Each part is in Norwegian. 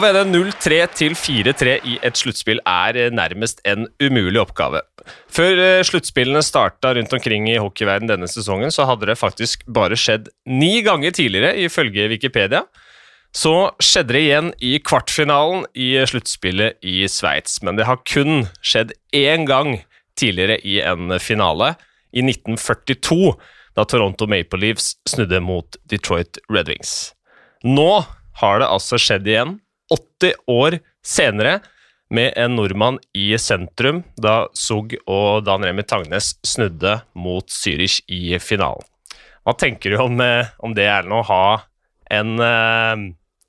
Å vende 0-3 til 4-3 i et sluttspill er nærmest en umulig oppgave. Før eh, sluttspillene starta rundt omkring i hockeyverden denne sesongen, så hadde det faktisk bare skjedd ni ganger tidligere, ifølge Wikipedia. Så skjedde det igjen i kvartfinalen i sluttspillet i Sveits, men det har kun skjedd én gang tidligere i en finale, i 1942, da Toronto Maple Leafs snudde mot Detroit Red Wings. Nå har det altså skjedd igjen, 80 år senere, med en nordmann i sentrum da Zug og Dan Remi Tangnes snudde mot Zürich i finalen. Hva tenker du om, eh, om det, Erlend, å ha en eh,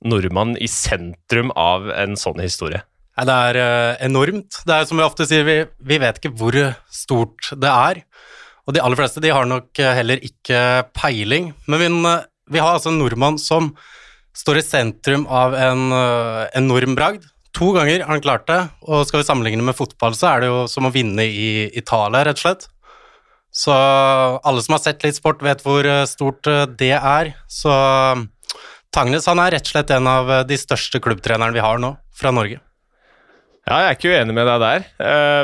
nordmann i sentrum av en sånn historie? Det er eh, enormt. Det er som vi ofte sier, vi, vi vet ikke hvor stort det er. Og de aller fleste de har nok eh, heller ikke peiling. Men vi, vi har altså en nordmann som står i sentrum av en enorm bragd. To ganger har han klart det, og skal vi sammenligne med fotball, så er det jo som å vinne i Italia, rett og slett. Så alle som har sett litt sport, vet hvor stort det er. Så Tangnes han er rett og slett en av de største klubbtrenerne vi har nå, fra Norge. Ja, jeg er ikke uenig med deg der.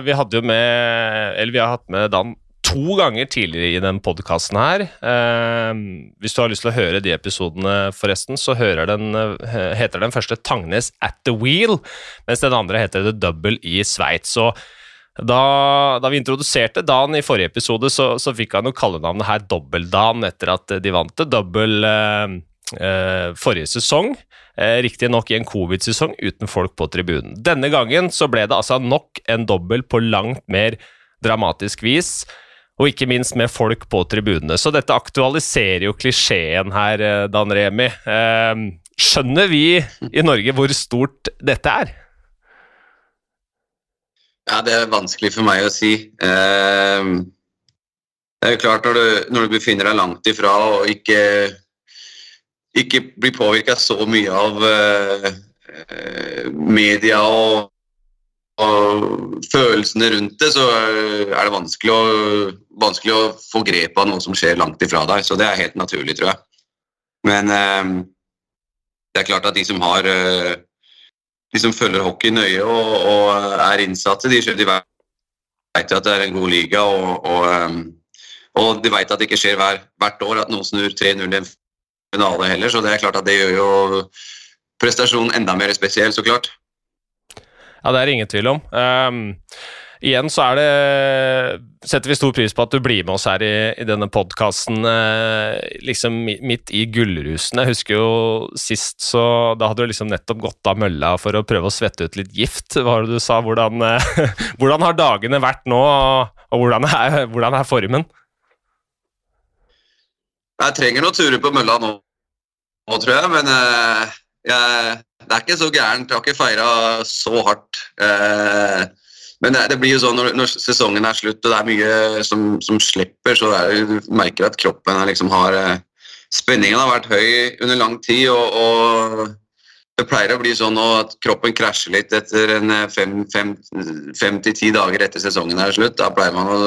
Vi hadde jo med Eller vi har hatt med Dan to ganger tidligere i den podkasten her. Uh, hvis du har lyst til å høre de episodene, forresten, så den, uh, heter den første 'Tangnes at the Wheel', mens den andre heter 'The Double' i Sveits. Da, da, vi introduserte Dan i forrige episode, så, så fikk han jo kallenavnet her Dobbel-Dan etter at de vant det. dobbel uh, forrige sesong. Eh, Riktignok i en covid-sesong uten folk på tribunen. Denne gangen så ble det altså nok en dobbel på langt mer dramatisk vis, og ikke minst med folk på tribunene. Så dette aktualiserer jo klisjeen her, eh, Dan Remi. Eh, skjønner vi i Norge hvor stort dette er? Ja, det er vanskelig for meg å si. Eh, det er jo klart når du, når du befinner deg langt ifra og ikke ikke blir påvirka så mye av uh, media og, og, følelsene rundt det, så er det vanskelig å, vanskelig å, få grep av noe som skjer langt ifra deg. Så det er helt naturlig, tror jeg. Men eh, det er klart at de som har uh, De som følger hockey nøye og, og er innsatte, de, de vet at det er en god liga, og, og, og de vet at det ikke skjer hver, hvert år at noen snur 3-0 i en finale heller, så det er klart at det gjør jo prestasjonen enda mer spesiell, så klart. Ja, det er ingen tvil om. Um, igjen så er det setter vi stor pris på at du blir med oss her i, i denne podkasten uh, liksom midt i gullrusen. Jeg husker jo sist så Da hadde du liksom nettopp gått av mølla for å prøve å svette ut litt gift. Hva var det du sa? Hvordan, uh, hvordan har dagene vært nå, og, hvordan, er, hvordan er formen? Jeg trenger noen turer på mølla nå, nå tror jeg, men uh, jeg, det er ikke så gærent. Jeg har ikke feira så hardt. Eh, men det, det, blir jo sånn når, når, sesongen er slutt og det er mye som, som slipper, så er, du merker at kroppen liksom har uh, Spenningen har vært høy under lang tid, og, og det pleier å bli sånn at kroppen krasjer litt etter en fem, fem, fem til ti dager etter sesongen er slutt. Da pleier man å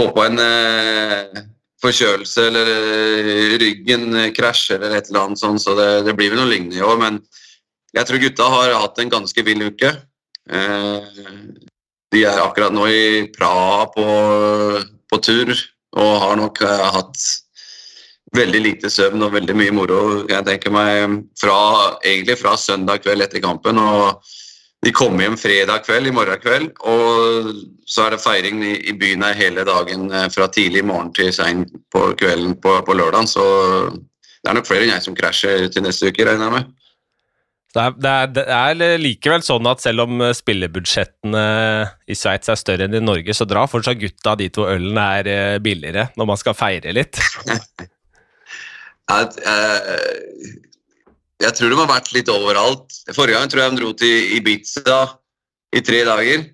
gå på en forkjølelse eller eh, ryggen krasjer eller et eller annet sånt, så det, det blir vel noe lignende i år. Men jeg tror gutta har hatt en ganske vill uke. Eh, de er akkurat nå i Praha på, på tur og har nok eh, hatt veldig lite søvn og veldig mye moro. Jeg tenker meg fra, egentlig fra søndag kveld etter kampen. og de kommer hjem fredag kveld, i morgen kveld, og så er det feiring i, i byen her hele dagen eh, fra tidlig morgen til sein på kvelden på, på lørdag. Så det er nok flere enn jeg som krasjer til neste uke, regner jeg med. Det er, det, er, det er, likevel sånn at selv om eh, spillebudsjettene i Sveits er større enn i Norge, så drar fortsatt gutta dit hvor ølen er eh, billigere, når man skal feire litt? ja, jeg tror de har vært litt overalt. Forrige gang tror jeg de dro til Ibiza i tre dager.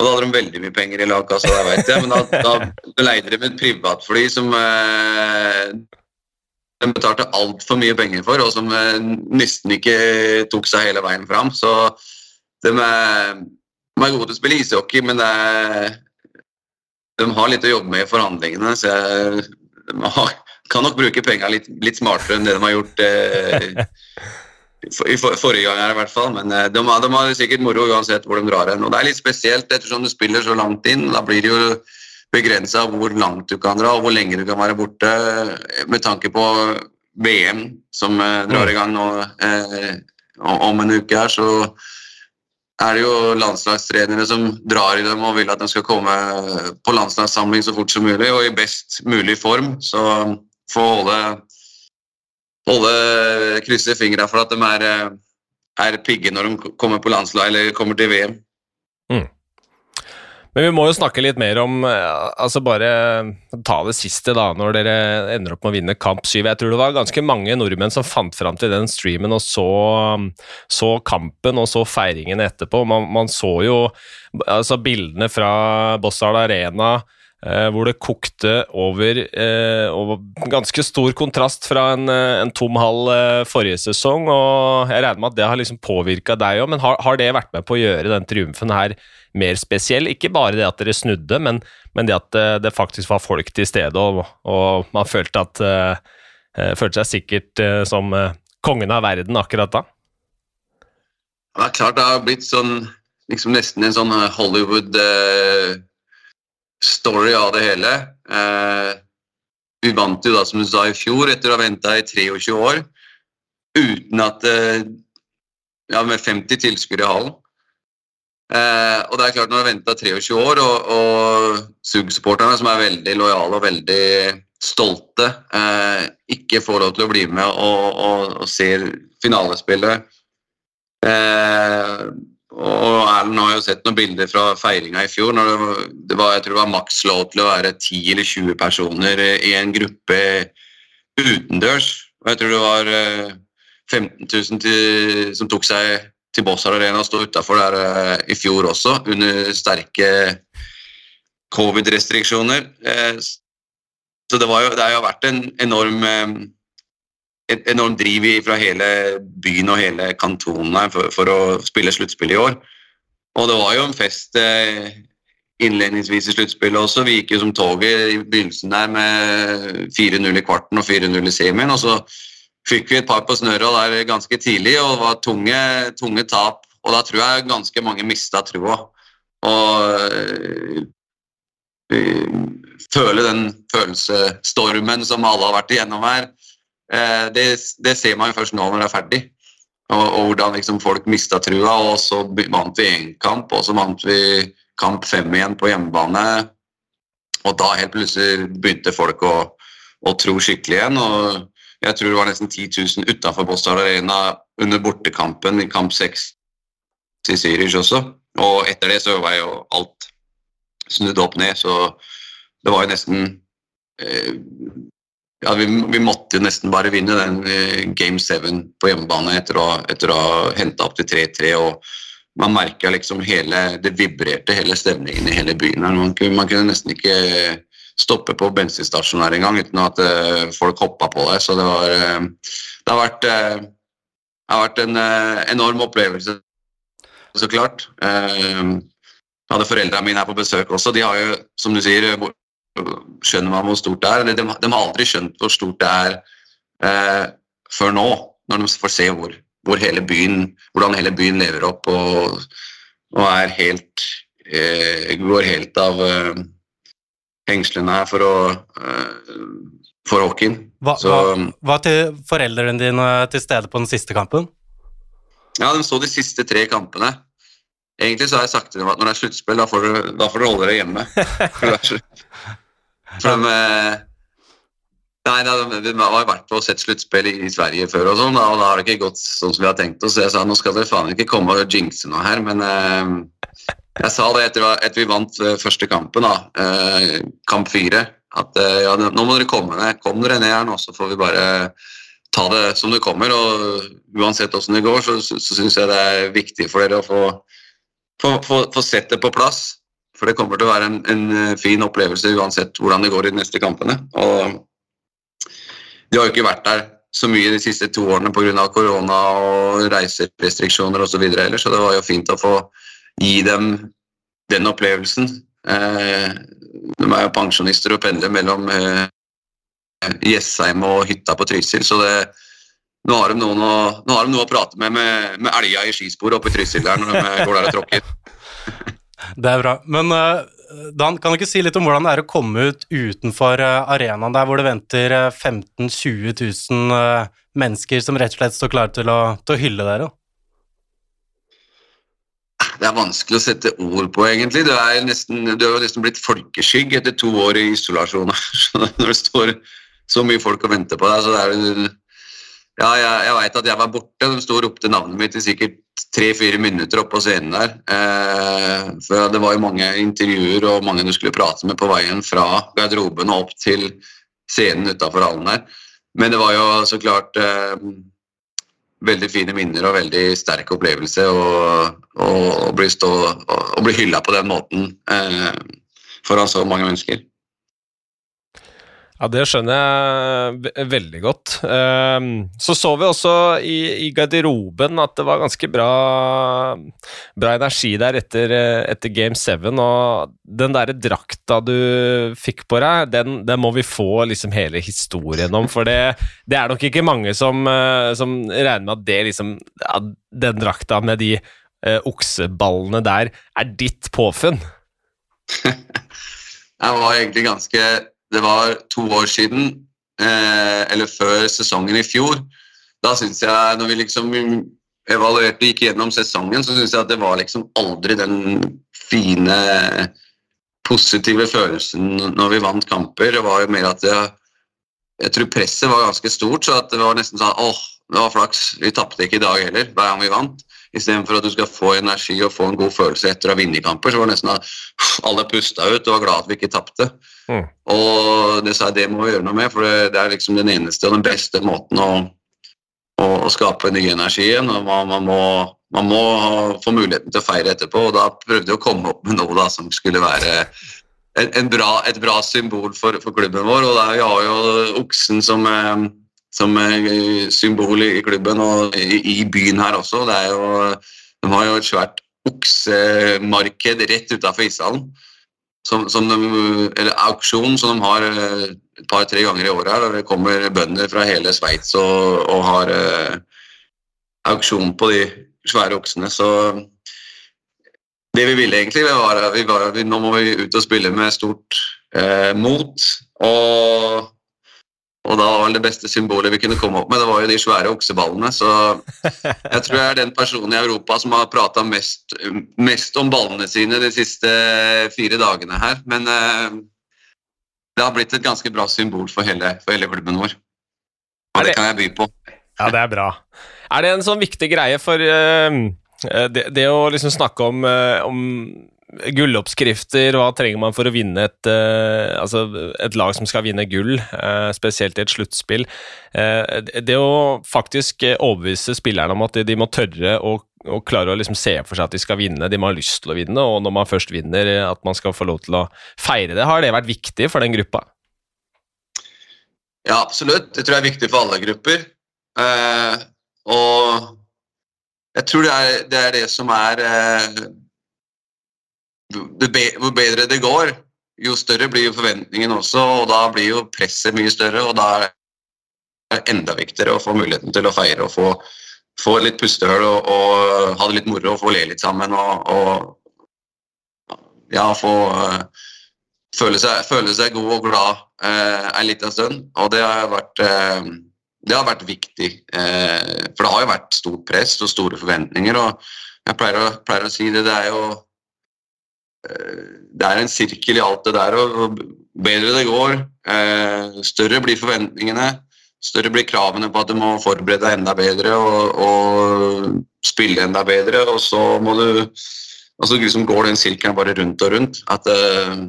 Og da hadde de veldig mye penger i lagkassa, det vet jeg. Men da, da leide de et privatfly som eh, de betalte altfor mye penger for, og som eh, nesten ikke tok seg hele veien fram. Så de er, de er gode til å spille ishockey, men er, de har litt å jobbe med i forhandlingene. Så jeg, de har, kan nok bruke penga litt, litt, smartere enn det de har gjort eh, i for, forrige gang her i hvert fall, men de, har, de har sikkert moro uansett hvor de drar hen. Og det er litt spesielt ettersom du spiller så langt inn. Da blir det jo begrensa hvor langt du kan dra og hvor lenge du kan være borte, med tanke på VM som drar i gang nå eh, om en uke her, så er det jo landslagstrenere som drar i dem og vil at de skal komme på landslagssamling så fort som mulig og i best mulig form. Så få holde, holde krysse fingra for at de er, er pigge når de kommer på landslag eller kommer til VM. Mm. Men vi må jo snakke litt mer om eh, altså Bare ta det siste, da, når dere ender opp med å vinne kamp syv. Jeg tror det var ganske mange nordmenn som fant fram til den streamen og så, så kampen og så feiringen etterpå. Man, man så jo altså bildene fra Bossal Arena. Eh, hvor det kokte over, eh, over, ganske stor kontrast fra en, eh, en tom hall forrige sesong. og Jeg regner med at det har liksom påvirka deg òg, men har, har, det vært med på å gjøre den triumfen her mer spesiell. Ikke bare det at dere snudde, men, men det at uh, det faktisk var folk til stede, og, og man følte, at, uh, følte seg sikkert uh, som kongen av verden akkurat da. Det er klart det har blitt sånn liksom nesten en sånn Hollywood-story av det hele. vi vant jo da, som du sa, i fjor etter å ha venta i 23 år uten at Ja, med 50 tilskuere i hallen. Eh, og det er klart Når du har venta 23 år, og, og SUG-supporterne, som er veldig lojale og veldig stolte, eh, ikke får lov til å bli med og, og, og ser finalespillet eh, og Erlend har jo sett noen bilder fra feiringa i fjor. når det var, Jeg tror det var maks lov til å være 10 eller 20 personer i en gruppe utendørs. Og jeg tror det var 15 eh, 000 til, som tok seg til Bossar Arena og sto utafor der uh, i fjor også, under sterke covid-restriksjoner. Så det, jo, det, har jo vært en enorm et enormt driv fra hele byen og hele kantonen her for, for å spille sluttspill i år. Og det var jo en fest uh, innledningsvis i sluttspillet også. Vi gikk jo som toget i begynnelsen der med 4-0 i kvarten og 4-0 i semien. og så fikk vi et par på snøra der ganske tidlig, og det var tunge, tunge tap. Og da tror jeg ganske mange mista trua. Og øh, føle den følelsesstormen som alle har vært igjennom her, det, det, ser man jo først nå når det er ferdig. Og, og hvordan liksom folk mista trua, og så vant vi én kamp, og så vant vi kamp fem igjen på hjemmebane. Og da helt plutselig begynte folk å, å tro skikkelig igjen. og jeg tror det var nesten 10 000 utafor Boston Arena under bortekampen i kamp 6 til Zürich også. Og etter det så var jo alt snudd opp ned, så det var jo nesten eh, ja, vi, vi, måtte nesten bare vinne den eh, Game 7 på hjemmebane etter å, etter å ha henta opp til 3-3. og Man merka liksom hele Det vibrerte hele stemningen i hele byen. Man, man kunne nesten ikke stoppe på bensinstasjonen her en gang uten at uh, folk hoppa på deg. Så det, var, uh, det har vært, det har vært en enorm opplevelse, så klart. jeg hadde foreldrene mine her på besøk også. De har jo, som du sier, skjønner man hvor stort det er. De, de har aldri skjønt hvor stort det er før nå, når de får se hvor, hvor hele byen, hvordan hele byen lever opp og, og er helt går helt av hengslene her for å uh, for hockeyen. Hva, var til foreldrene dine til stede på den siste kampen? Ja, de så de siste tre kampene. Egentlig så har jeg sagt til dem at når det er sluttspill, da får dere holde dere hjemme. for de, Nei, Nei, Vi har vært på sett sluttspill i Sverige før, og sånn, og da har det ikke gått sånn som vi har tenkt oss. Jeg sa nå skal dere faen ikke komme og jinxe noe her, men uh, jeg sa det etter at vi vant eh, første kampen, da, eh, kamp fire, at eh, ja, nå må dere komme ned. Kom dere ned her nå, så får vi bare ta det som det kommer. og Uansett åssen det går, så, så syns jeg det er viktig for dere å få, få, få, få, sett det på plass. For det kommer til å være en, en fin opplevelse uansett hvordan det går i de neste kampene. Og de har jo ikke vært der så mye de siste to årene pga. korona og reiserestriksjoner osv. Videre, så det var jo fint å få gi dem den opplevelsen. Eh, de er jo pensjonister og pendler mellom eh, Jessheim og hytta på Trysil, så det, nå har, de å, nå har de noe å prate med med, med elga i skispor oppe i Trysil der når de går der og tråkker. Det er bra. Men uh, Dan, kan du ikke si litt om hvordan det er å komme ut utenfor uh, arenaen der hvor det venter uh, 15 000-20 000 mennesker som rett og slett står klare til å, til å hylle dere? Det er vanskelig å sette ord på, egentlig. Du er, nesten, du er jo nesten blitt folkeskygg etter to år i isolasjon. Når det står så mye folk og venter på deg, så er det Ja, jeg, jeg veit at jeg var borte. De sto og ropte navnet mitt i sikkert tre-fire minutter oppå på scenen der. Eh, for det var jo mange intervjuer og mange du skulle prate med på veien fra garderoben og opp til scenen utafor hallen der. Men det var jo så klart eh, veldig fine minner og veldig sterk opplevelse å bli, stå, bli hylla på den måten eh, foran så mange mennesker. Ja, det skjønner jeg veldig godt. Ehm, så så vi også i, garderoben at det var ganske bra, bra energi der etter, etter Game 7. Og den derre drakta du fikk på deg, den, den, må vi få liksom hele historien om. For det, det er nok ikke mange som, eh, som, regner med at det liksom ja, Den drakta med de uh, okseballene der er ditt påfunn. jeg var egentlig ganske det var to år siden, eh, eller før sesongen i fjor. Da syns jeg, når vi liksom evaluerte gikk gjennom sesongen, så syns jeg at det var liksom aldri den fine, positive følelsen når vi vant kamper. Det var jo mer at jeg, jeg tror presset var ganske stort, så det var nesten sånn åh, det var flaks. Vi tapte ikke i dag heller, hver gang vi vant. Istedenfor at du skal få energi og få en god følelse etter å ha vunnet kamper, så var det nesten at alle pusta ut og var glad at vi ikke tapte. Mm. Og det sa jeg det må vi gjøre noe med, for det, er liksom den eneste og den beste måten å, å, å skape ny energi igjen. og man, man, må, man, må, få muligheten til å feire etterpå, og da prøvde jeg å komme opp med noe da, som skulle være en, en bra, et bra symbol for, for, klubben vår. og der Vi har jo oksen som eh, som symbol i klubben og i, byen her også. Det er jo, de har jo et svært oksemarked rett utafor ishallen. Som, som de, eller auksjon som de har eh, et par-tre ganger i året. der Det kommer bønder fra hele Sveits og, og, har uh, auksjon på de svære oksene. Så det vi ville egentlig, var, var, vi, nå må vi ut og spille med stort uh, mot. Og og da var det beste symbolet vi kunne komme opp med, det var jo de svære okseballene. Så jeg tror jeg er den personen i Europa som har prata mest, mest, om ballene sine de siste fire dagene her. Men eh, det har blitt et ganske bra symbol for hele, for hele klubben vår. Og det kan jeg by på. Ja, det er bra. Er det en sånn viktig greie for uh, det, det, å liksom snakke om, uh, om Gulloppskrifter, hva trenger man for å vinne et, uh, altså et lag som skal vinne gull, uh, spesielt i et sluttspill? Uh, det å faktisk overbevise spillerne om at de, de må tørre å, å klare å liksom se for seg at de skal vinne, de må ha lyst til å vinne, og når man først vinner, at man skal få lov til å feire det. Har det vært viktig for den gruppa? Ja, absolutt. Det tror jeg er viktig for alle grupper. og jeg tror det er det, er det som er hvor bedre det går, jo større blir jo forventningen også, og da blir jo presset mye større. og da er det enda viktigere å få muligheten til å feire og få, få litt pustehull og, og, ha det litt moro og få le litt sammen og, og ja, få uh, føle, seg, føle, seg, god og glad uh, en liten stund. Og det har vært, uh, det har vært viktig. for det har jo vært stort press og store forventninger. og jeg pleier å, pleier å si det, det er jo det er en sirkel i alt det der. og Bedre det går, eh, større blir forventningene. Større blir kravene på at du må forberede deg enda bedre og, og spille enda bedre. Og så må du og så liksom går den sirkelen bare rundt og rundt. At, eh,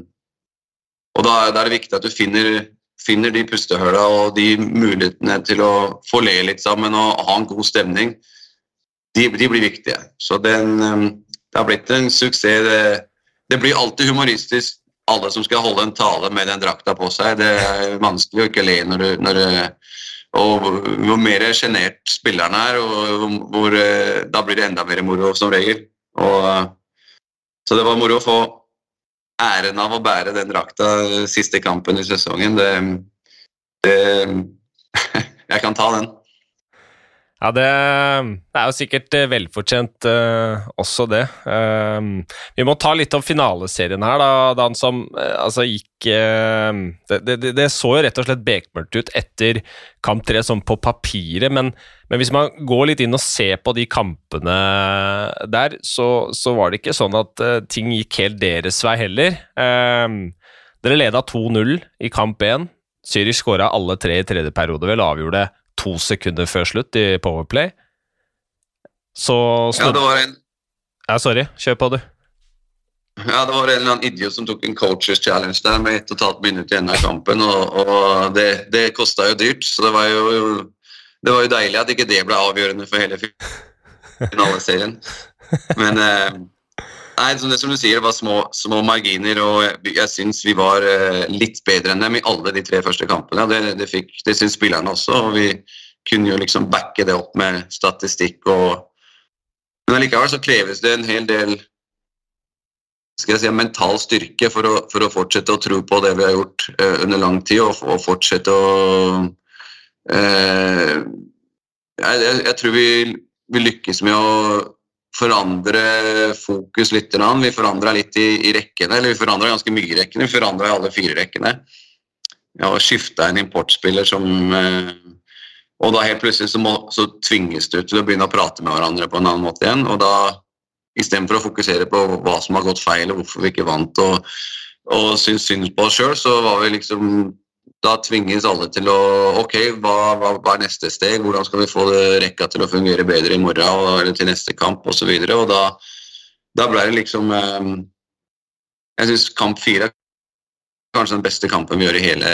og da, er det viktig at du finner, finner de pustehullene og de mulighetene til å få le litt sammen og ha en god stemning. De, de blir viktige. Så den, eh, det har blitt en suksess. det det blir alltid humoristisk, alle som skal holde en tale med den drakta på seg. Det er vanskelig å ikke le når du, når du og hvor mer sjenert spilleren er, og hvor, da blir det enda mer moro som regel. Og, så det var moro å få æren av å bære den drakta siste kampen i sesongen. Det, det Jeg kan ta den. Ja, det, det, er jo sikkert eh, velfortjent uh, også, det. Uh, vi må ta litt om finaleserien her, da. Dan som uh, altså gikk det, det, det, så jo rett og slett bekmørkt ut etter kamp tre, sånn på papiret, men, men, hvis man går litt inn og ser på de kampene der, så, så var det ikke sånn at ting gikk helt deres vei heller. dere leda 2-0 i kamp 1. Zürich skåra alle tre i tredje periode, vel avgjorde det to sekunder før slutt i Powerplay. Så Ja, det var en Ja, sorry. Kjør på, du. Ja, det var en eller annen idiot som tok en coaches challenge der med ett og et halvt minutt igjen av kampen, og, og det, det kosta jo dyrt, så det var jo, det var jo deilig at ikke det ble avgjørende for hele finaleserien. Men eh, Nei, som, det, som du sier, det var små, små marginer, og jeg, jeg syns vi var eh, litt bedre enn dem i alle de tre første kampene. Det, det, fikk, det syns spillerne også, og vi kunne jo liksom backe det opp med statistikk og Men allikevel så kreves det en hel del skal jeg si, mental styrke for å, for å fortsette å tro på det vi har gjort eh, under lang tid, og, og fortsette å eh, jeg, jeg, jeg, tror vi, vi lykkes med å forandre fokus litt. Vi forandra litt i, i, rekkene, eller vi forandra ganske mye i rekkene. Vi forandra i alle fire rekkene. Ja, og skifta en importspiller som eh, Og da helt plutselig så, må, så, tvinges du til å begynne å prate med hverandre på en annen måte igjen. Og da istedenfor å fokusere på hva som har gått feil, og hvorfor vi ikke vant, og, og synes synd på oss sjøl, så var vi liksom da tvinges alle til å Ok, hva, hva, hva, er neste steg? Hvordan skal vi få rekka til å fungere bedre i morgen eller til neste kamp osv. Og, så og da, da ble det liksom um, Jeg syns kamp fire er kanskje den beste kampen vi gjør i hele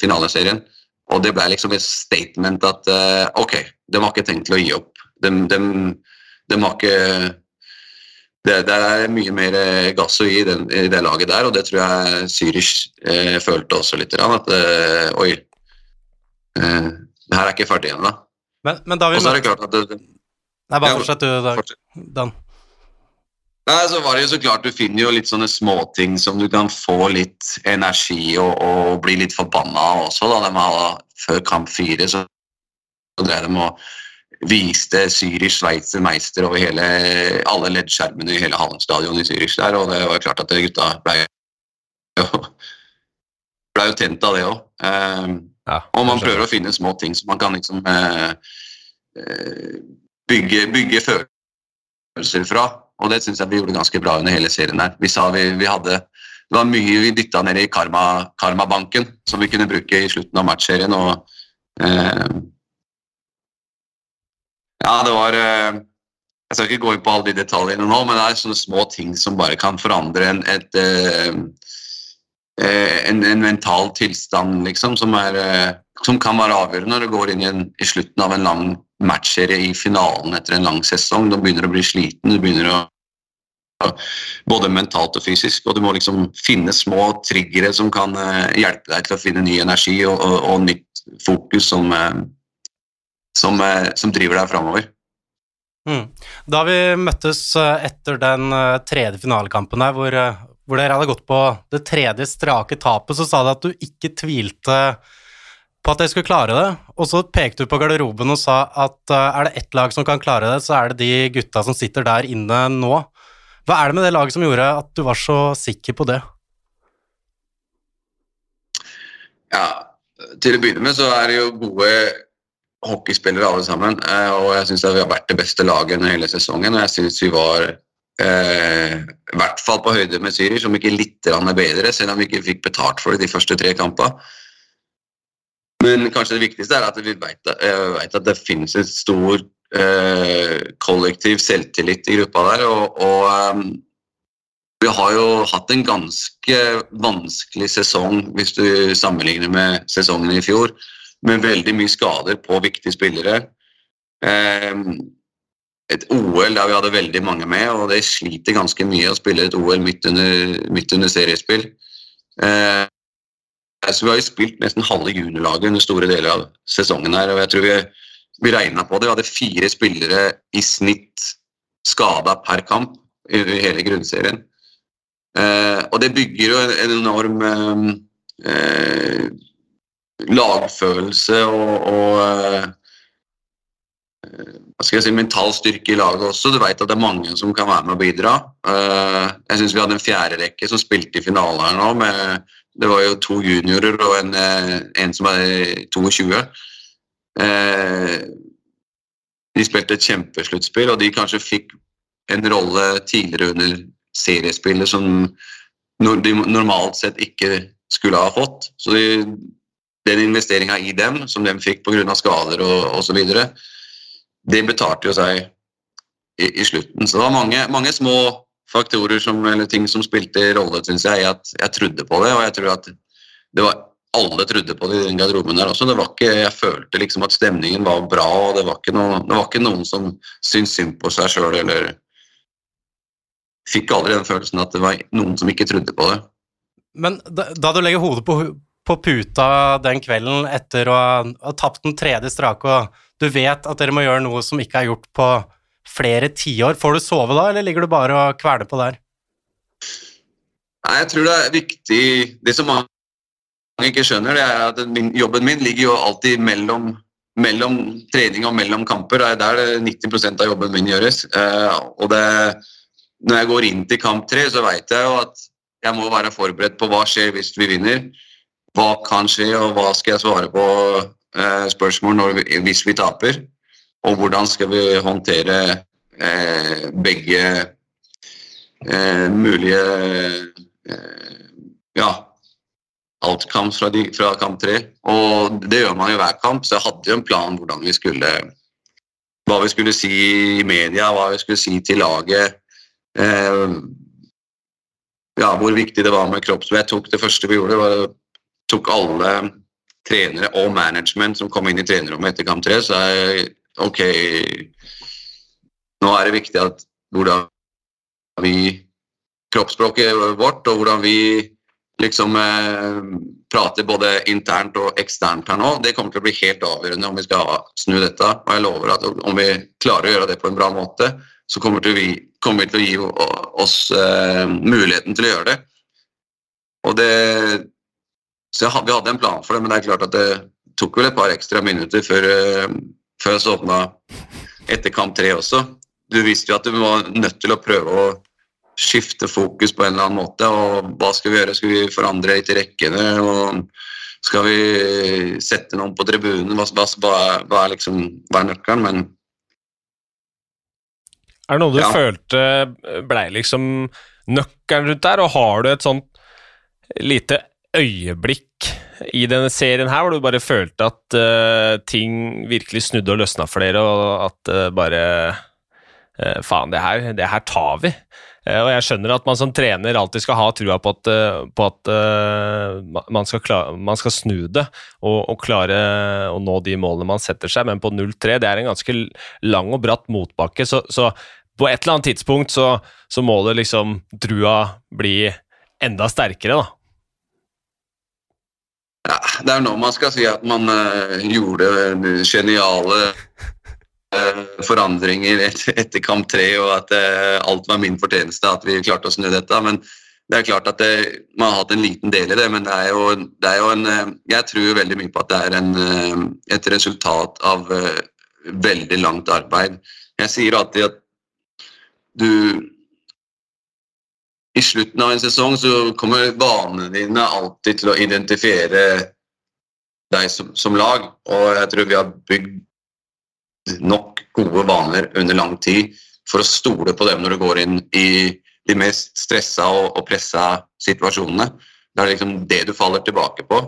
finaleserien. Og det ble liksom et statement at uh, ok, de har ikke tenkt til å gi opp. De, de, de har ikke det, det, er mye mer eh, gass å gi i, den, i, det laget der, og det tror jeg Zürich eh, følte også litt. At eh, oi, eh, det her er ikke ferdig ennå. Men, men da vi Og er det klart at det, Nei, bare fortsett du, Dan. Nei, så var det jo så klart Du finner jo litt sånne småting som du kan få litt energi og, og bli litt forbanna av også. da, de hadde, Før kamp fire så drev de og viste Zürich Sveitser meister over hele, alle leddskjermene i hele Hallen i Zürich der, og det var klart at gutta ble jo, ble jo tent av det òg. Eh, ja, og man prøver å finne små ting som man kan liksom eh, eh, bygge, bygge følelser fra, og det syns jeg vi gjorde ganske bra under hele serien der. Vi sa vi, vi hadde det var mye vi dytta ned i karmabanken karma som vi kunne bruke i slutten av matchserien. og eh, ja, det var eh, Jeg skal ikke gå inn på alle de detaljene nå, men det er sånne små ting som bare kan forandre en, et, eh, eh, en, en mental tilstand, liksom, som, er, som, kan være avgjørende når du går inn i, en, i slutten av en lang matchserie i finalen etter en lang sesong. Du begynner å bli sliten, du begynner å både mentalt og fysisk, og du må liksom finne små triggere som kan hjelpe deg til å finne ny energi og, og, og nytt fokus som, som, eh, som driver deg framover. Mm. Da vi møttes eh, etter den eh, tredje finalekampen her, hvor, hvor, dere hadde gått på det tredje strake tapet, så sa du at du ikke tvilte på at dere skulle klare det, og så pekte du på garderoben og sa at er det ett lag som kan klare det, så er det de gutta som sitter der inne nå. Hva er det med det laget som gjorde at du var så sikker på det? Ja, til å begynne med så er det jo gode hockeyspillere alle sammen. Eh, og jeg syns vi har vært det beste laget under hele sesongen. Og jeg syns vi var eh, i hvert fall på høyde med Zürich, om ikke litt bedre, selv om vi ikke fikk betalt for det de første tre kampene. Men kanskje det viktigste er at vi vet, vet at det finnes et stor eh, kollektiv selvtillit i gruppa der. og, og um, vi har jo hatt en ganske vanskelig sesong hvis du sammenligner med sesongen i fjor med veldig mye skader på viktige spillere. Ehm, et OL der vi hadde veldig mange med, og det sliter ganske mye å spille et OL midt under, midt under seriespill. Ehm, så vi har jo spilt nesten halve juniorlaget under store deler av sesongen her, og jeg tror vi, vi regna på det. Vi hadde fire spillere i snitt skada per kamp i hele grunnserien. Eh, og det bygger jo en, enorm eh, lagfølelse og, og uh, hva skal jeg si, mental styrke i laget også. Du veit at det er mange som kan være med og bidra. Eh, jeg syns vi hadde en fjerde rekke som spilte i finalen her nå. Med, det var jo to juniorer og en, eh, en som er 22. De spilte et kjempesluttspill, og de kanskje fikk en rolle tidligere under seriespillet som de normalt sett ikke skulle ha fått. Så de, den investeringa i dem, som de fikk pga. skader og osv., det betalte jo seg i, i, slutten. Så det var mange, mange små faktorer som, eller ting som spilte rolle, syns jeg, at jeg trodde på det. Og jeg tror at det var alle trodde på det i den garderoben der også. Det var ikke, jeg følte liksom at stemningen var bra, og det var ikke, noe, det var ikke noen som syntes synd på seg sjøl eller Fikk aldri den følelsen at det var noen som ikke trodde på det. Men da, da du legger hodet på, på, puta den kvelden etter å ha, tapt den tredje strake, og du vet at dere må gjøre noe som ikke er gjort på flere tiår. Får du sove da, eller ligger du bare og kveler på der? Nei, jeg tror det er viktig Det som mange ikke skjønner, det er at min, jobben min ligger jo alltid mellom, mellom trening og mellom kamper. Det er der 90% av jobben min gjøres. Uh, og det, når jeg går inn til kamp tre, så vet jeg jo at jeg må være forberedt på hva skjer hvis vi vinner. Hva kan skje, og hva skal jeg svare på Eh, spørsmål vi, hvis vi taper. Og hvordan skal vi håndtere eh, begge eh, mulige eh, ja, outcomes fra, de, fra, kamp tre. Og det gjør man i hver kamp, så jeg hadde jo en plan hvordan vi skulle hva vi skulle si i media, hva vi skulle si til laget. Eh, ja, hvor viktig det var med kroppsvett. Jeg tok det første vi gjorde, var tok alle trenere og management som kom inn i trenerrommet etter kamp tre, så er ok Nå er det viktig at hvordan vi Kroppsspråket vårt og hvordan vi liksom eh, prater både internt og eksternt her nå, det kommer til å bli helt avgjørende om vi skal snu dette. Og jeg lover at om vi klarer å gjøre det på en bra måte, så kommer, vi, kommer vi til å gi oss eh, muligheten til å gjøre det. Og det så jeg, vi hadde en plan for det, men det er klart at det tok vel et par ekstra minutter før, uh, før jeg sovna etter kamp tre også. Du visste jo at du var nødt til å prøve å skifte fokus på en eller annen måte. og Hva skal vi gjøre? Skal vi forandre litt i rekkene? og Skal vi sette noen på tribunen? Hva, hva, hva, er, liksom, hva er nøkkelen? Men Er det noe du ja. følte blei liksom nøkkelen rundt der, og har du et sånt lite øyeblikk i denne serien her hvor du bare følte at uh, ting virkelig snudde og løsna for dere, og at uh, bare uh, Faen, det her, det her tar vi. og jeg skjønner at man som trener alltid skal ha trua på at, på at man, skal klare, man, skal snu det og, og, klare å nå de målene man setter seg, men på 0-3 det er en ganske lang og bratt motbakke, så, så på et eller annet tidspunkt så, så må det liksom trua bli enda sterkere, da. Ja, det er nå man skal si at man uh, gjorde geniale uh, forandringer etter, kamp tre, og at uh, alt var min fortjeneste at vi klarte å snu dette. Men det er klart at det, man har hatt en liten del i det, men det er jo, det er jo en Jeg tror veldig mye på at det er en, et resultat av veldig langt arbeid. Jeg sier alltid at du i slutten av en sesong så kommer vanene dine alltid til å identifiere deg som, som, lag. Og jeg tror vi har bygd nok gode vaner under lang tid for å stole på dem når du går inn i de mest stressa og, og pressa situasjonene. Det er liksom det du faller tilbake på.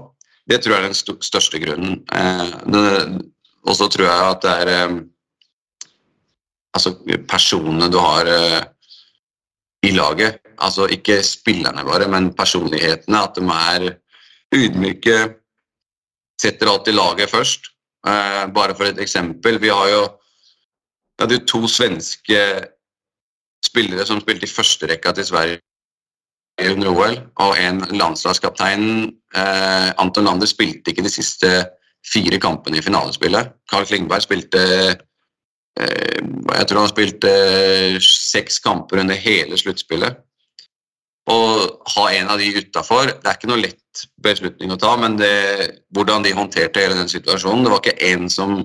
Det tror jeg er den største grunnen. Eh, og så tror jeg at det er eh, altså personene du har eh, i laget. Altså ikke spillerne våre, men personlighetene. At de er ydmyke, setter alltid laget først. Eh, bare for et eksempel. Vi har jo vi hadde jo to svenske spillere som spilte i førsterekka til Sverige under OL, og en landslagskaptein, eh, Anton Lander, spilte ikke de siste fire kampene i finalespillet. Carl Klingberg spilte Eh, jeg tror han spilte seks kamper under hele sluttspillet. Å ha en av de utafor Det er ikke noe lett beslutning å ta, men det, hvordan de håndterte hele den situasjonen Det var ikke én som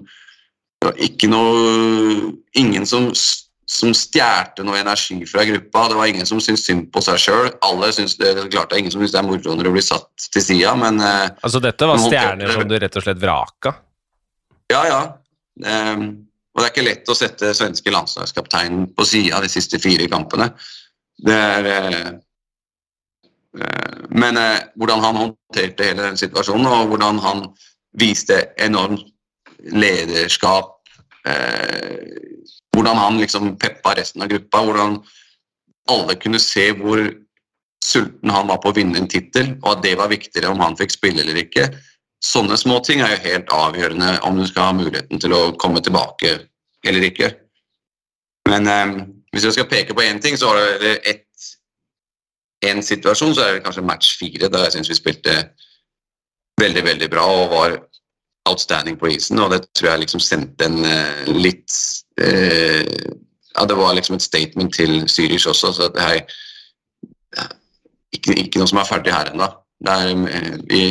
det var ikke noe Ingen som, som stjerte noe energi fra gruppa. Det var ingen som syntes synd på seg sjøl. Alle syns det, det klart det er ingen som syns det er moro når du blir satt til sida, men eh, Altså, dette var stjerner som du rett og slett vraka. ja, ja. Um, og det er ikke lett å sette svenske landslagskapteinen på sida de siste fire kampene. Det er eh, Men eh, hvordan han håndterte hele den situasjonen, og hvordan han viste enormt lederskap eh, Hvordan han liksom peppa resten av gruppa. Hvordan alle kunne se hvor sulten han var på å vinne en tittel, og at det var viktigere om han fikk spille eller ikke. Sånne småting er jo helt avgjørende om du skal ha muligheten til å komme tilbake eller ikke. Men eh, hvis jeg skal peke på én ting, så var det ett en situasjon, så er det kanskje match fire, der jeg syns vi spilte veldig, veldig bra og var outstanding på isen. Og det tror jeg liksom sendte en uh, litt uh, Ja, det var liksom et statement til Zürich også, så det er ikke, ikke noe som er ferdig her ennå. Eh, vi,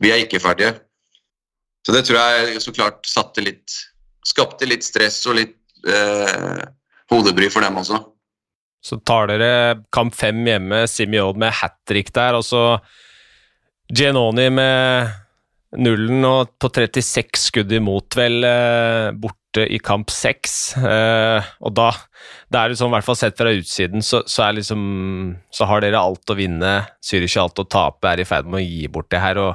vi er ikke ferdige. Så det tror jeg så klart satte litt Skapte litt stress og litt eh, hodebry for dem også. Så tar dere kamp fem hjemme, Simiod med hat trick der, og så Giannoni med nullen og på 36 skudd imot, vel, eh, borte i kamp seks. Eh, og da, Det er sånn, i hvert fall sett fra utsiden, så, så er liksom Så har dere alt å vinne, Zürich har alt å tape, er i ferd med å gi bort det her, og,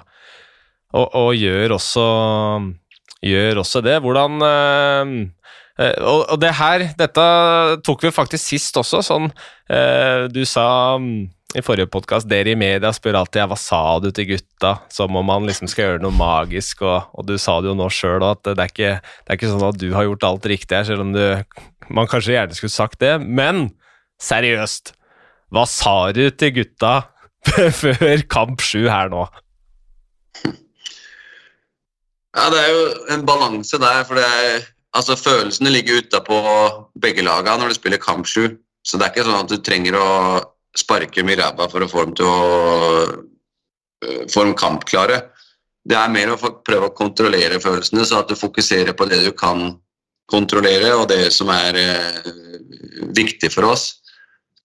og, og gjør også Gjør også det. Hvordan Eh, og, og det her, dette tok vi faktisk sist også, sånn eh, Du sa mm, i forrige podkast dere i media spør alltid ja, hva sa du til gutta, som om man liksom skal gjøre noe magisk, og, og du sa det jo nå sjøl at det er, ikke, det er ikke sånn at du har gjort alt riktig her, selv om du Man kanskje gjerne skulle sagt det, men seriøst, hva sa du til gutta før kamp sju her nå? Ja, det er jo en balanse der, for det er Altså, følelsene ligger utapå begge lagene når du spiller kamp sju. Så det er ikke sånn at du trenger å sparke dem i ræva for å få dem til å øh, få dem kampklare. Det er mer å prøve å kontrollere følelsene, så at du fokuserer på det du kan kontrollere, og det som er eh, viktig for oss.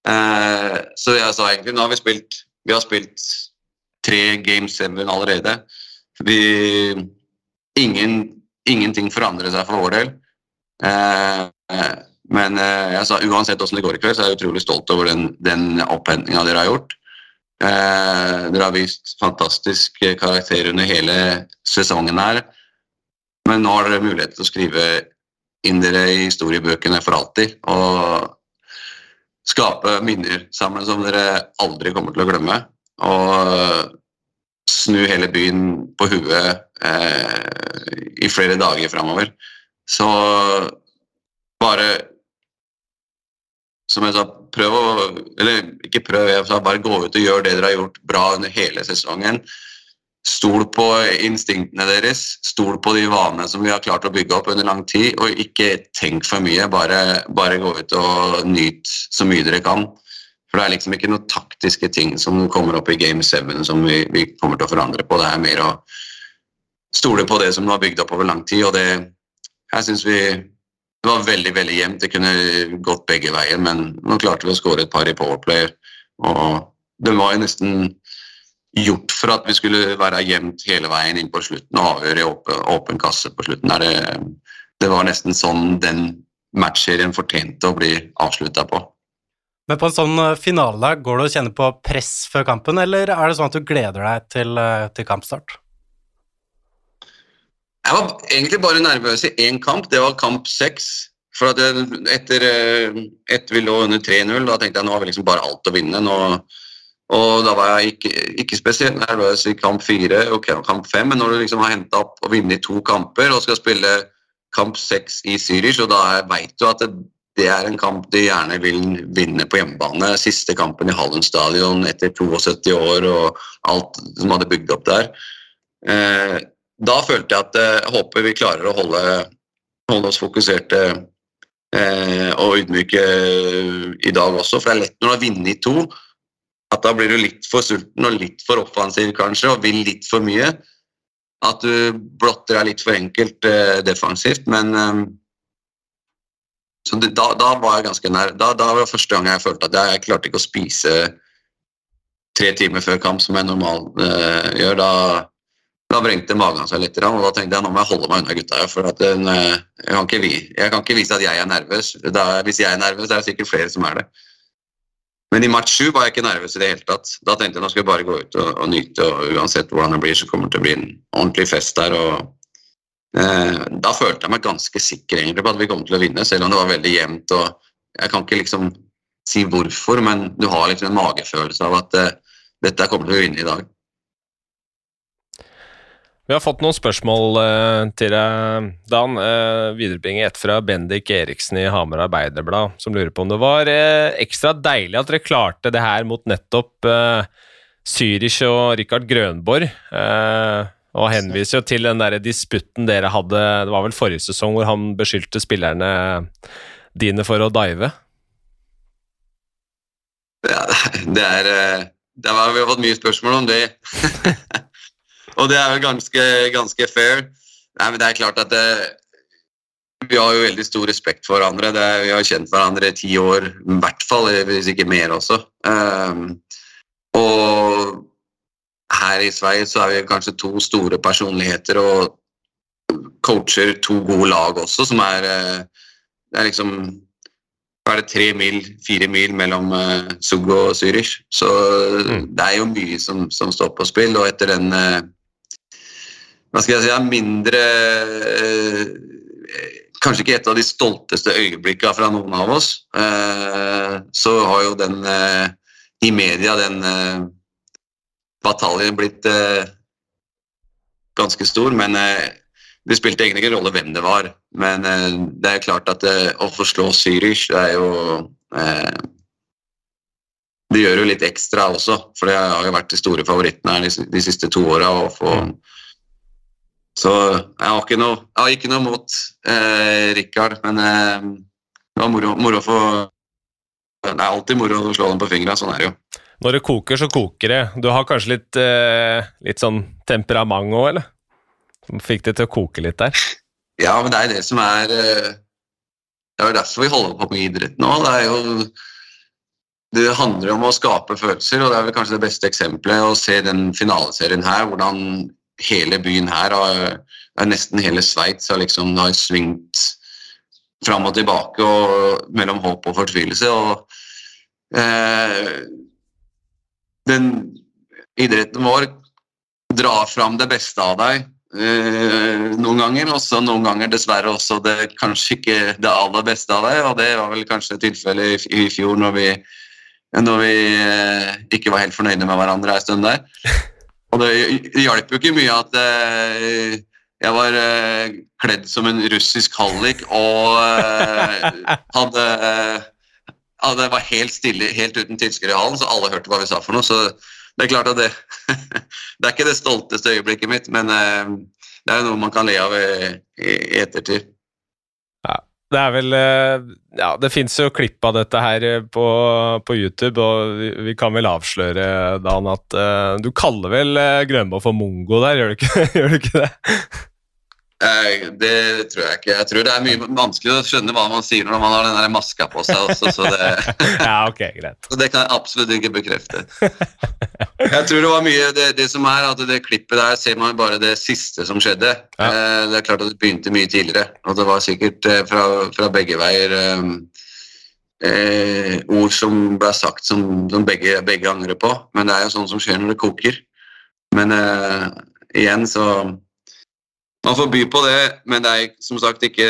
Eh, så jeg sa egentlig nå har vi spilt Vi har spilt tre Game Seven allerede. Vi ingen, ingenting forandrer seg for vår del. Eh, men eh, jeg sa uansett hvordan det går i kveld, så er jeg utrolig stolt over den, den opphentinga dere har gjort. Eh, dere har vist fantastisk karakter under hele sesongen her. Men nå har dere mulighet til å skrive inn dere i historiebøkene for alltid. Og skape minner sammen som dere aldri kommer til å glemme. Og snu hele byen på huet i flere dager framover. Så bare Som jeg sa, prøv å Eller ikke prøv, jeg sa bare gå ut og gjør det dere har gjort bra under hele sesongen. Stol på instinktene deres, stol på de vanene som vi har klart å bygge opp under lang tid, og ikke tenk for mye. Bare, bare gå ut og nyt så mye dere kan. For det er liksom ikke noen taktiske ting som kommer opp i Game 7 som vi, vi kommer til å forandre på. Det er mer å stole på det som du har bygd opp over lang tid, og det Jeg syns vi Det var veldig, veldig jevnt. Det kunne gått begge veier, men nå klarte vi å skåre et par i powerplay, og det var jo nesten gjort for at vi skulle være jevnt hele veien inn på slutten og avgjøre i åpen, åpen kasse på slutten. Det, det var nesten sånn den matchserien fortjente å bli avslutta på. Men på en sånn eh, finale, går det å kjenne på press før kampen, eller er det sånn at du gleder deg til, eh, til kampstart? Jeg var egentlig bare nervøs i én kamp, det var kamp seks. For at jeg, etter at vi lå under 3-0, da tenkte jeg nå har vi liksom bare alt å vinne. Nå, og da var jeg ikke, ikke spesielt nervøs i kamp fire og kamp fem, men når du liksom har henta opp og vunnet to kamper og skal spille kamp seks i Zürich, og da veit du at det, det er en kamp de gjerne vil vinne på hjemmebane. Siste kampen i Hallen stadion etter 72 år og alt som hadde bygd opp der. Eh, da følte jeg at eh, jeg håper vi klarer å holde, holde oss fokuserte eh, og ydmyke i dag også. For det er lett når du har vunnet to, at da blir du litt for sulten og litt for offensiv kanskje, og vil litt for mye. at du blotter deg litt for enkelt eh, defensivt, men eh, så det, da, da var jeg ganske nær. Da, da var det første gang jeg følte at jeg, jeg klarte ikke å spise tre timer før kamp, som jeg normalt eh, gjør. Da, da vrengte magen seg litt, og da tenkte jeg nå må jeg holde meg unna gutta. for at eh, jeg, kan ikke, jeg kan ikke vise at jeg er nervøs. Da, hvis jeg er nervøs, er det sikkert flere som er det. Men i match 7 var jeg ikke nervøs i det hele tatt. Da tenkte jeg nå skal jeg bare gå ut og, og nyte, og uansett hvordan det blir, så kommer det til å bli en ordentlig fest der. og eh, Da følte jeg meg ganske sikker egentlig på at vi kom til å vinne, selv om det var veldig jevnt. og Jeg kan ikke liksom si hvorfor, men du har liksom en magefølelse av at eh, dette kommer til å vinne i dag. Vi har fått noen spørsmål eh, til deg, Dan. Eh, viderebringer ett fra Bendik Eriksen i Hamar Arbeiderblad, som lurer på om det var eh, ekstra deilig at dere klarte det her mot nettopp eh, Zürich og Rikard Grønborg. eh, og henviser jo til den der disputten dere hadde Det var vel forrige sesong hvor han beskyldte spillerne dine for å dive. Ja, det er, eh, det har Vi fått mye spørsmål om det. og det er vel ganske, ganske fair. Nei, men det er klart at det, vi har jo veldig stor respekt for hverandre. Det, vi har kjent hverandre i ti år, i hvert fall, hvis ikke mer også. Um, og her i Sverige så er vi kanskje to store personligheter og coacher to gode lag også, som er eh, Det er liksom er det tre mil, fire mil mellom uh, Zug og Zürich. Så Mm. det er jo mye som, som står på spill, og etter den eh, Hva skal jeg si mindre eh, Kanskje ikke et av de stolteste øyeblikkene fra noen av oss, eh, så har jo den eh, i media, den bataljen, blitt ganske stor. Men det spilte egentlig ingen rolle hvem det var. Men det er klart at å få slå Zürich, er jo Det gjør jo litt ekstra også, for det har jo vært de store favorittene her de siste to åra. å få Så jeg har ikke noe, har ikke noe mot eh, Rikard, men eh, det var moro, moro for Det er alltid moro å slå dem på fingra, sånn er det jo. Når det koker, så koker det. Du har kanskje litt, eh, litt sånn temperament òg, eller? Som fikk det til å koke litt der? Ja, men det er det som er eh, Det er jo derfor vi holder på med idrett nå. Det er jo Det handler om å skape følelser, og det er vel kanskje det beste eksempelet å se den finaleserien her, hvordan hele byen her, har, nesten hele Sveits, har liksom har svingt fram og tilbake og mellom håp og fortvilelse. og eh, den idretten vår drar fram det beste av deg eh, noen ganger, og så noen ganger dessverre også det kanskje ikke det aller beste av deg, og det var vel kanskje tilfellet i, i fjor når vi, når vi eh, ikke var helt fornøyde med hverandre en stund der. Og det hjalp jo ikke mye at eh, jeg var eh, kledd som en russisk hallik og eh, hadde eh, det var helt stille, helt uten tilskuere i hallen, så alle hørte hva vi sa for noe. Så det er klart at det Det er ikke det stolteste øyeblikket mitt, men eh, det er jo noe man kan le av i ettertid. Det er vel eh, Ja, det fins jo klipp av dette her eh, på, på YouTube, og vi, kan vel avsløre, Dan, at uh, du kaller vel Grønbo for mongo der, gjør du ikke, gjør du ikke det? Det tror jeg ikke. Jeg tror det er mye vanskelig å skjønne hva man sier når man har den der maska på seg også, så det Ja, ok, greit. Det kan jeg absolutt ikke bekrefte. Jeg tror det var mye det, det som er at det klippet der ser man bare det siste som skjedde. Ja. Eh, Det er klart at det begynte mye tidligere, og det var sikkert eh, fra, fra begge veier um, eh, ord som ble sagt som, som begge, begge angrer på. Men det er jo sånn som skjer når det koker. Men eh, igjen så Man får by på det, men det er som sagt ikke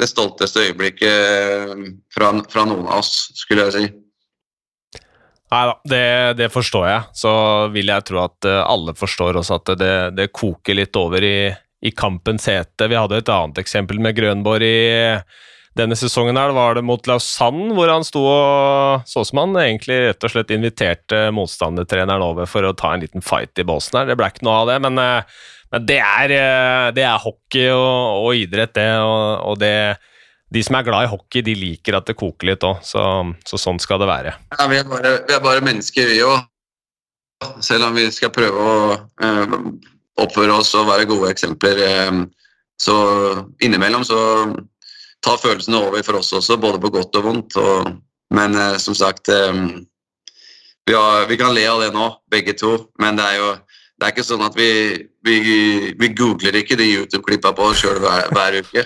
det stolteste øyeblikket eh, fra, fra noen av oss, skulle jeg si. Nei da, det, det forstår jeg. Så vil jeg tro at eh, alle forstår også at det, det koker litt over i, i kampens hete. Vi hadde et annet eksempel med Grønborg i denne sesongen. her, var det mot Lausanne, hvor han sto og så som han egentlig rett og slett inviterte motstandertreneren over for å ta en liten fight i båsen her. Det ble ikke noe av det, men, eh, men det, er, eh, det er hockey og, og idrett, det. Og, og det de som er glad i hockey, de liker at det koker litt òg, så, så sånn skal det være. Ja, vi, er bare, vi er bare mennesker, vi òg. Selv om vi skal prøve å eh, oppføre oss og være gode eksempler. Eh, så innimellom så tar følelsene over for oss også, både på godt og vondt. Og, men eh, som sagt eh, vi, har, vi, kan le av det nå, begge to, men det er jo det er ikke sånn at vi, vi, vi googler ikke de YouTube-klippa på oss sjøl hver, hver, uke.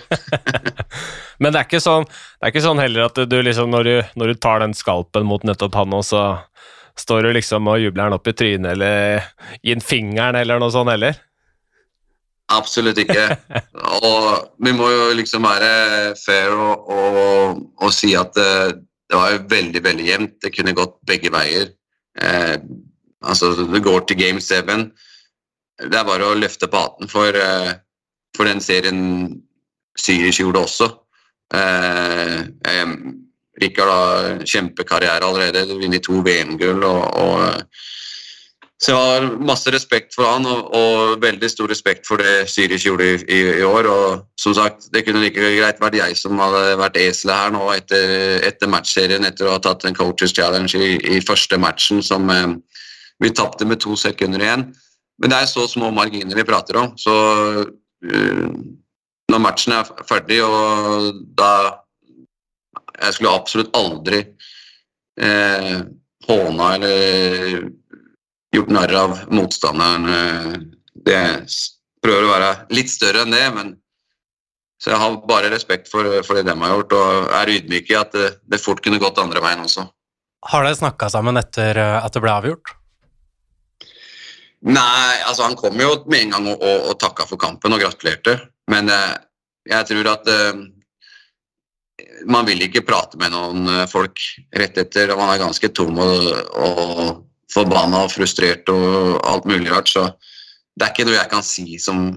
men det er, ikke sånn, det er ikke sånn heller at du liksom, når du, når du tar den skalpen mot nettopp han, og så står du liksom og jubler han opp i trynet eller i en fingeren eller noe sånt heller? Absolutt ikke. Og vi må jo liksom være fair og, og, og si at det, det, var jo veldig, veldig jevnt. Det kunne gått begge veier. Eh, altså, det går til game seven. Det er bare å løfte på hatten for, eh, for den serien Zürich gjorde også. Eh, eh, Rikard har kjempekarriere allerede, vunnet to VM-gull. og, og så jeg har masse respekt for han, og, og veldig stor respekt for det Zürich gjorde i, i, i, år. Og som sagt, det kunne like greit vært jeg som hadde vært eselet her nå etter, etter matchserien, etter å ha tatt en coaches challenge i, i første matchen som eh, vi tapte med to sekunder igjen. Men det er så små marginer vi prater om. Så uh, når matchen er ferdig, og da Jeg skulle absolutt aldri eh, håna eller gjort narr av motstanderen. Eh, det prøver å være litt større enn det, men så jeg har bare respekt for, for det de har gjort, og er ydmyk i at det, det, fort kunne gått andre veien også. Har dere snakka sammen etter eh, at det ble avgjort? Nei, altså han kom jo med en gang og, og, og takka for kampen og gratulerte. Men eh, jeg tror at eh, man vil ikke prate med noen eh, folk rett etter, man er ganske tom og, og forbanna og frustrert og alt mulig rart. Så det er ikke noe jeg kan si som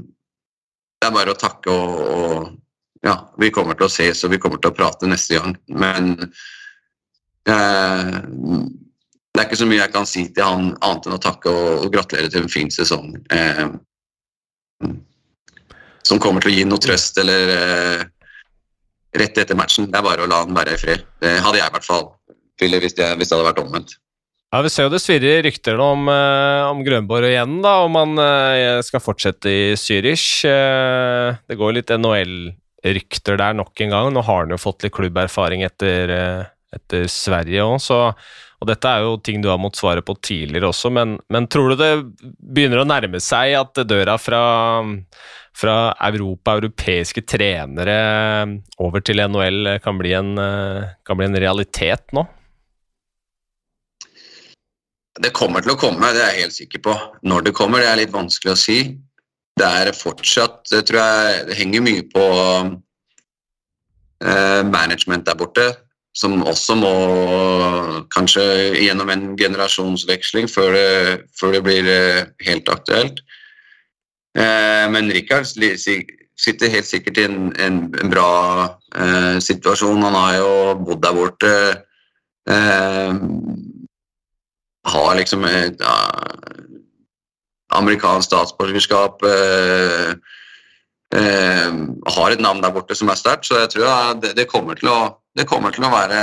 Det er bare å takke og, og ja, vi kommer til å ses og vi kommer til å prate neste gang. Men eh, det er ikke så mye jeg kan si til han annet enn å takke og, og gratulere til en fin sesong. Eh, som kommer til å gi noe trøst eller eh, rett etter matchen. Det er bare å la han være i fred. Det hadde jeg i hvert fall ville hvis, hvis det hadde vært omvendt. Ja, Vi ser jo det svirrer rykter om, uh, om Grønborg igjen, da, om han uh, skal fortsette i Zürich. Uh, det går litt NHL-rykter der nok en gang. Nå har han jo fått litt klubberfaring etter, etter Sverige òg, så og dette er jo ting du har måttet svare på tidligere også, men, men tror du det begynner å nærme seg at døra fra, fra Europa, europeiske trenere over til NHL kan bli en, kan bli en realitet nå? Det kommer til å komme, det er jeg helt sikker på. Når det kommer, det er litt vanskelig å si. Det er fortsatt Det tror jeg det henger mye på uh, management der borte, som også må kanskje gjennom en generasjonsveksling før det, før det blir eh, helt aktuelt. Eh, men Rikard sitter helt sikkert i en, en, en bra eh, situasjon. Han har jo bodd der borte. Eh, har liksom et ja, amerikansk statsborgerskap uh, uh, Har et navn der borte som er sterkt, så jeg tror det, det, kommer til å, det kommer til å være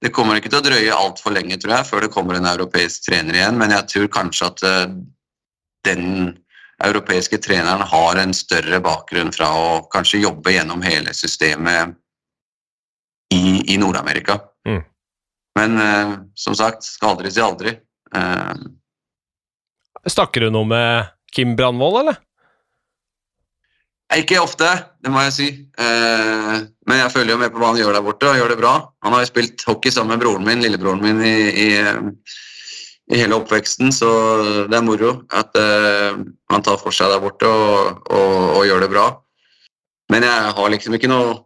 Det kommer ikke til å drøye altfor lenge, tror jeg, før det kommer en europeisk trener igjen, men jeg tror kanskje at den europeiske treneren har en større bakgrunn fra å kanskje jobbe gjennom hele systemet i, i Nord-Amerika. Mm. Men uh, som sagt, skal aldri si aldri. Uh, Snakker du noe med Kim Brandvold, eller? Ikke ofte, det må jeg si. Eh, men jeg følger jo med på hva han gjør der borte, og gjør det bra. Han har jo spilt hockey sammen med broren min, lillebroren min i, i, i hele oppveksten, så det er moro at uh, han tar for seg der borte og, og, og, gjør det bra. Men jeg har liksom ikke noe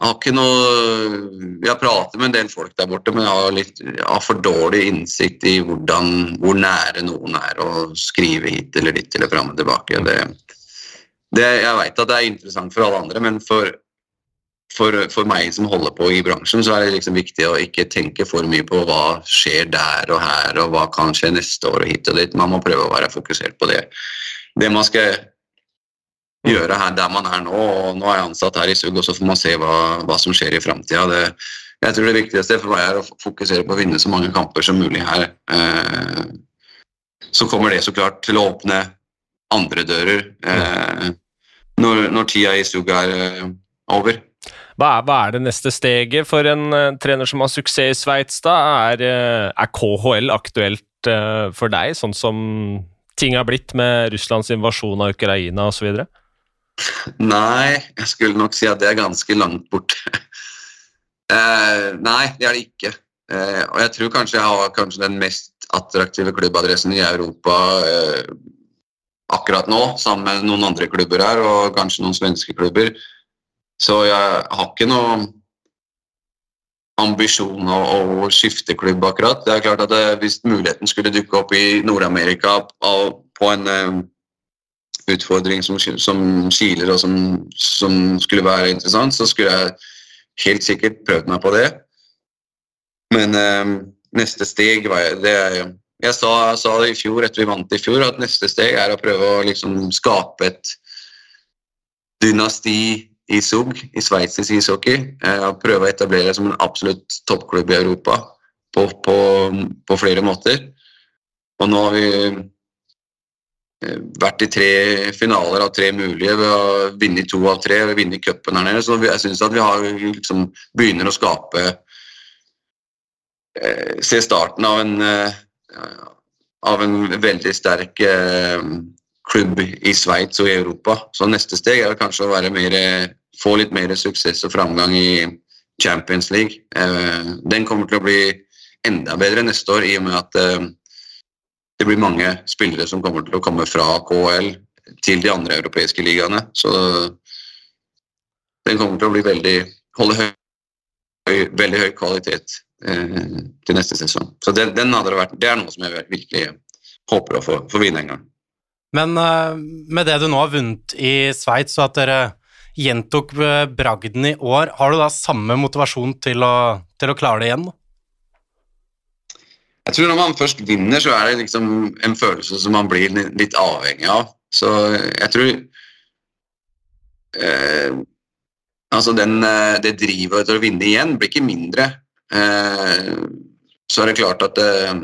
jeg har ikke noe Jeg prater med en del folk der borte, men jeg har, litt, jeg har for dårlig innsikt i hvordan, hvor nære noen er å skrive hit eller dit eller fram og tilbake. Det, det, jeg vet at det er interessant for alle andre, men for, for, for, meg som holder på i bransjen, så er det liksom viktig å ikke tenke for mye på hva skjer der og her, og hva kan skje neste år og hit og dit. Man må prøve å være fokusert på det. Det man skal gjøre her der man er nå. og Nå er jeg ansatt her i SUG, og så får man se hva, hva som skjer i framtida. Jeg tror det viktigste for meg er å fokusere på å vinne så mange kamper som mulig her. Eh, så kommer det så klart til å åpne andre dører eh, når, når tida i Suga er eh, over. Hva er, hva er, det neste steget for en uh, trener som har suksess i Sveits, da? Er, uh, er, KHL aktuelt for deg, sånn som ting har blitt med Russlands invasjon av Ukraina osv.? Nei, jeg skulle nok si at det er ganske langt bort. nei, det er det ikke. og jeg tror kanskje jeg har kanskje den mest attraktive klubbadressen i Europa akkurat nå, sammen med noen andre klubber her, og kanskje noen svenske klubber. Så jeg har ikke noe ambisjon å, å skifte klubb akkurat. Det er klart at det, Hvis muligheten skulle dukke opp i Nord-Amerika på en uh, utfordring som, som kiler og som, som, skulle være interessant, så skulle jeg helt sikkert prøvd meg på det. Men uh, neste steg det er Jeg sa, sa, det i fjor, etter vi vant i fjor, at neste steg er å prøve å liksom skape et dynasti i SUG, i sveitsisk ishockey. Eh, prøve å etablere det som en absolutt toppklubb i Europa på, på, på, flere måter. Og nå har vi eh, vært i tre finaler av tre mulige. Vi har vunnet to av tre, vi har vunnet cupen her nede. Så jeg syns at vi har, liksom, begynner å skape eh, Se starten av en, av en veldig sterk klubb i Sveits og i Europa. Så neste steg er kanskje å mer få litt mer suksess og framgang i Champions League. Eh, den kommer til å bli enda bedre neste år i og med at eh, det blir mange spillere som kommer til å komme fra KL til de andre europeiske ligaene. Så den kommer til å bli veldig holde høy, veldig høy kvalitet eh, til neste sesong. Så det vært, det er noe som jeg virkelig håper å få, få vinne en gang. Men uh, med det du nå har vunnet i Sveits, og at dere gjentok eh, bragden i år. Har du da samme motivasjon til å, til å klare det igjen? Jeg tror når man først vinner, så er det liksom en følelse som man blir litt avhengig av. Så jeg tror eh, Altså den, eh, det drivet etter å vinne igjen blir ikke mindre. Eh, så er det klart at det, eh,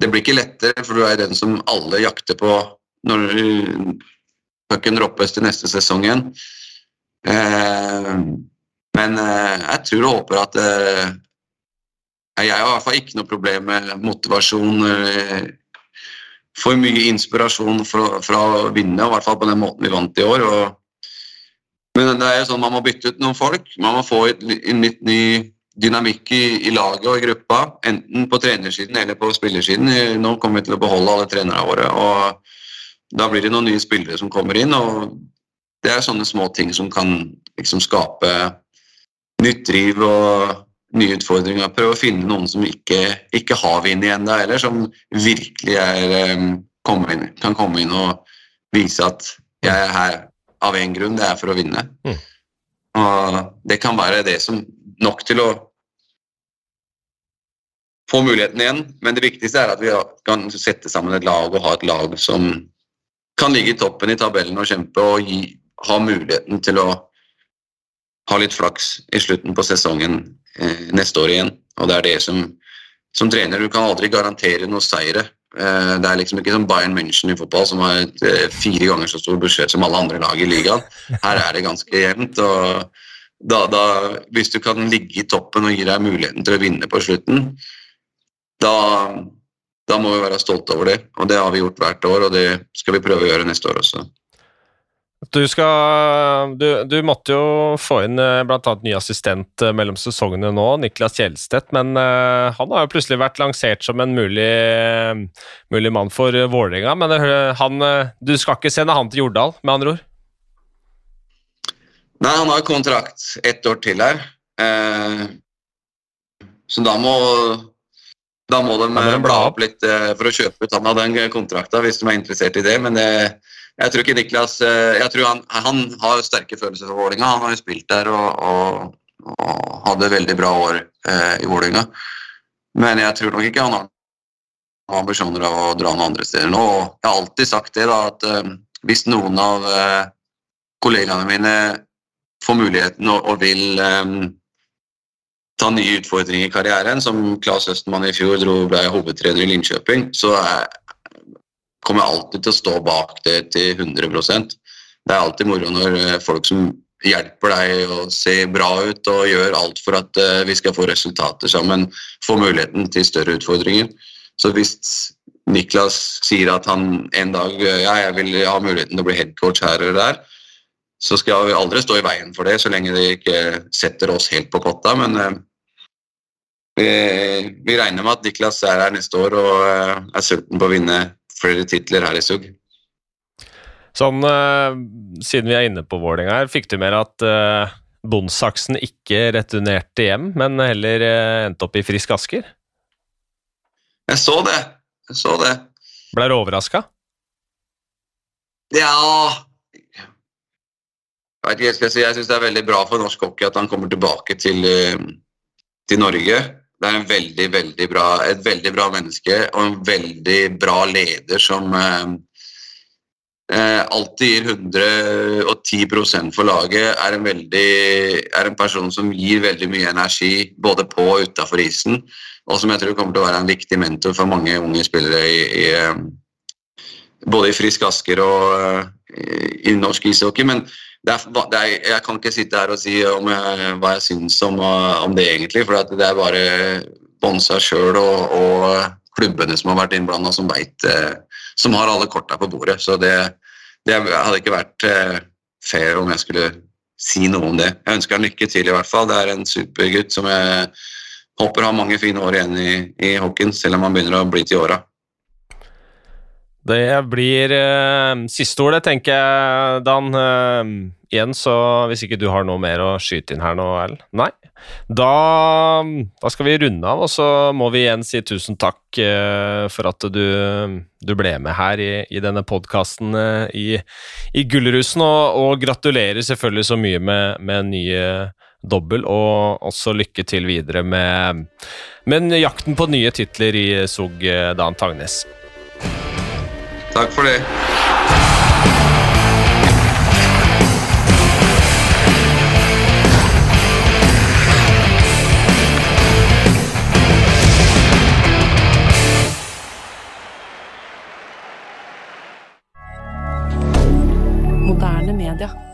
det blir ikke lettere, for du er den som alle jakter på når pucken droppes til neste sesong igjen. Eh, men jeg tror og håper at Jeg har i hvert fall ikke noe problem med motivasjon. Får mye inspirasjon fra, fra, å vinne, i hvert fall på den måten vi vant i år. Og, men det er jo sånn man må bytte ut noen folk. Man må få en litt ny dynamikk i, i, laget og i gruppa. Enten på trenersiden eller på spillersiden. Nå kommer vi til å beholde alle trenerne våre. og da blir det noen nye spillere som kommer inn, og det er sånne små ting som kan liksom skape nytt driv og nye utfordringer. Prøve å finne noen som ikke, ikke har vunnet ennå heller, som virkelig er, um, inn, kan komme inn og vise at jeg er her av én grunn, det er for å vinne. Mm. Og det kan være det som nok til å få muligheten igjen, men det viktigste er at vi kan sette sammen et lag og ha et lag som kan ligge i toppen i tabellen og kjempe og gi, ha muligheten til å ha litt flaks i slutten på sesongen eh, neste år igjen. Og det er det som, som trener Du kan aldri garantere noe seire. Eh, det er liksom ikke som Bayern München i fotball, som har eh, fire ganger så stor budsjett som alle andre lag i ligaen. Her er det ganske jevnt. og da, da, Hvis du kan ligge i toppen og gi deg muligheten til å vinne på slutten, da, da må vi være stolte over det. Og det har vi gjort hvert år, og det skal vi prøve å gjøre neste år også. Du, skal, du, du måtte jo få inn eh, bl.a. ny assistent eh, mellom sesongene nå, Niklas Kjelstedt. Men uh, han har jo plutselig vært lansert som en mulig, mulig mann for Vålerenga. Men han, du skal ikke sende han til Jordal, med andre ord? Nei, han har kontrakt ett år til her. Uh, så da må da må de, de bla opp litt uh, for å kjøpe ut han av den kontrakta, hvis de er interessert i det. Men uh, jeg tror ikke Niklas jeg tror han, han, har sterke følelser for Vålinga. Han har jo spilt der og, og, og hadde veldig bra år i Vålinga. Men jeg tror nok ikke han har ambisjoner av å dra noen andre steder nå. Og jeg har alltid sagt det, da, at hvis noen av kollegaene mine får muligheten og, og vil ta nye utfordringer i karrieren. Som Claes Østenmann i fjor dro ble hovedtrener i Linköping, så kommer jeg alltid til å stå bak det til 100% Det er alltid moro når eh, folk som hjelper deg å se bra ut og gjør alt for at uh, vi skal få resultater sammen, får muligheten til større utfordringer. Så hvis Niklas sier at han en dag ja, jeg vil ha muligheten til å bli headcoach her eller der, så skal vi aldri stå i veien for det, så lenge de ikke setter oss helt på kotta. Men vi, vi, regner med at Niklas er her neste år og uh, er sulten på å vinne flere titler her i SUG. Sånn, uh, Siden vi er inne på Vålerenga her, fikk du med at uh, Bondsaksen ikke returnerte hjem, men heller endte opp i Frisk Asker? Jeg så det. Jeg så det. Ble du overraska? Ja Jeg. Jeg syns det er veldig bra for norsk hockey at han kommer tilbake til, til Norge. Det er veldig, veldig bra, et veldig bra menneske og en veldig bra leder som eh, alltid gir 110% for laget, er en, veldig, er en person som gir veldig mye energi både på og utafor isen, og som jeg tror kommer til å være en viktig mentor for mange unge spillere i, i eh, både i Frisk Asker og uh, i norsk ishockey. Men er, er, jeg kan ikke sitte her og si jeg, hva jeg syns om, om, det, egentlig. For det er bare Bonsa sjøl og, og, klubbene som har vært innblanda, som veit som har alle korta på bordet. Så det, det hadde ikke vært eh, fair om jeg skulle si noe om det. Jeg ønsker han lykke til, i hvert fall. Det er en supergutt som jeg håper har mange fine år igjen i, i hockeyen, selv om han begynner å bli til åra. Det blir uh, siste ordet, tenker jeg, Dan. Uh, igjen, så hvis ikke du har noe mer å skyte inn her nå, Erlend? Nei? Da, da, skal vi runde av, og så må vi igjen si tusen takk uh, for at du, du, ble med her i, i denne podkasten i, i Gullrusen, og, og, gratulerer selvfølgelig så mye med, med nye dobbel, og også lykke til videre med, med jakten på nye titler i SOG Dan Tangnes. Takk for det. D'accord.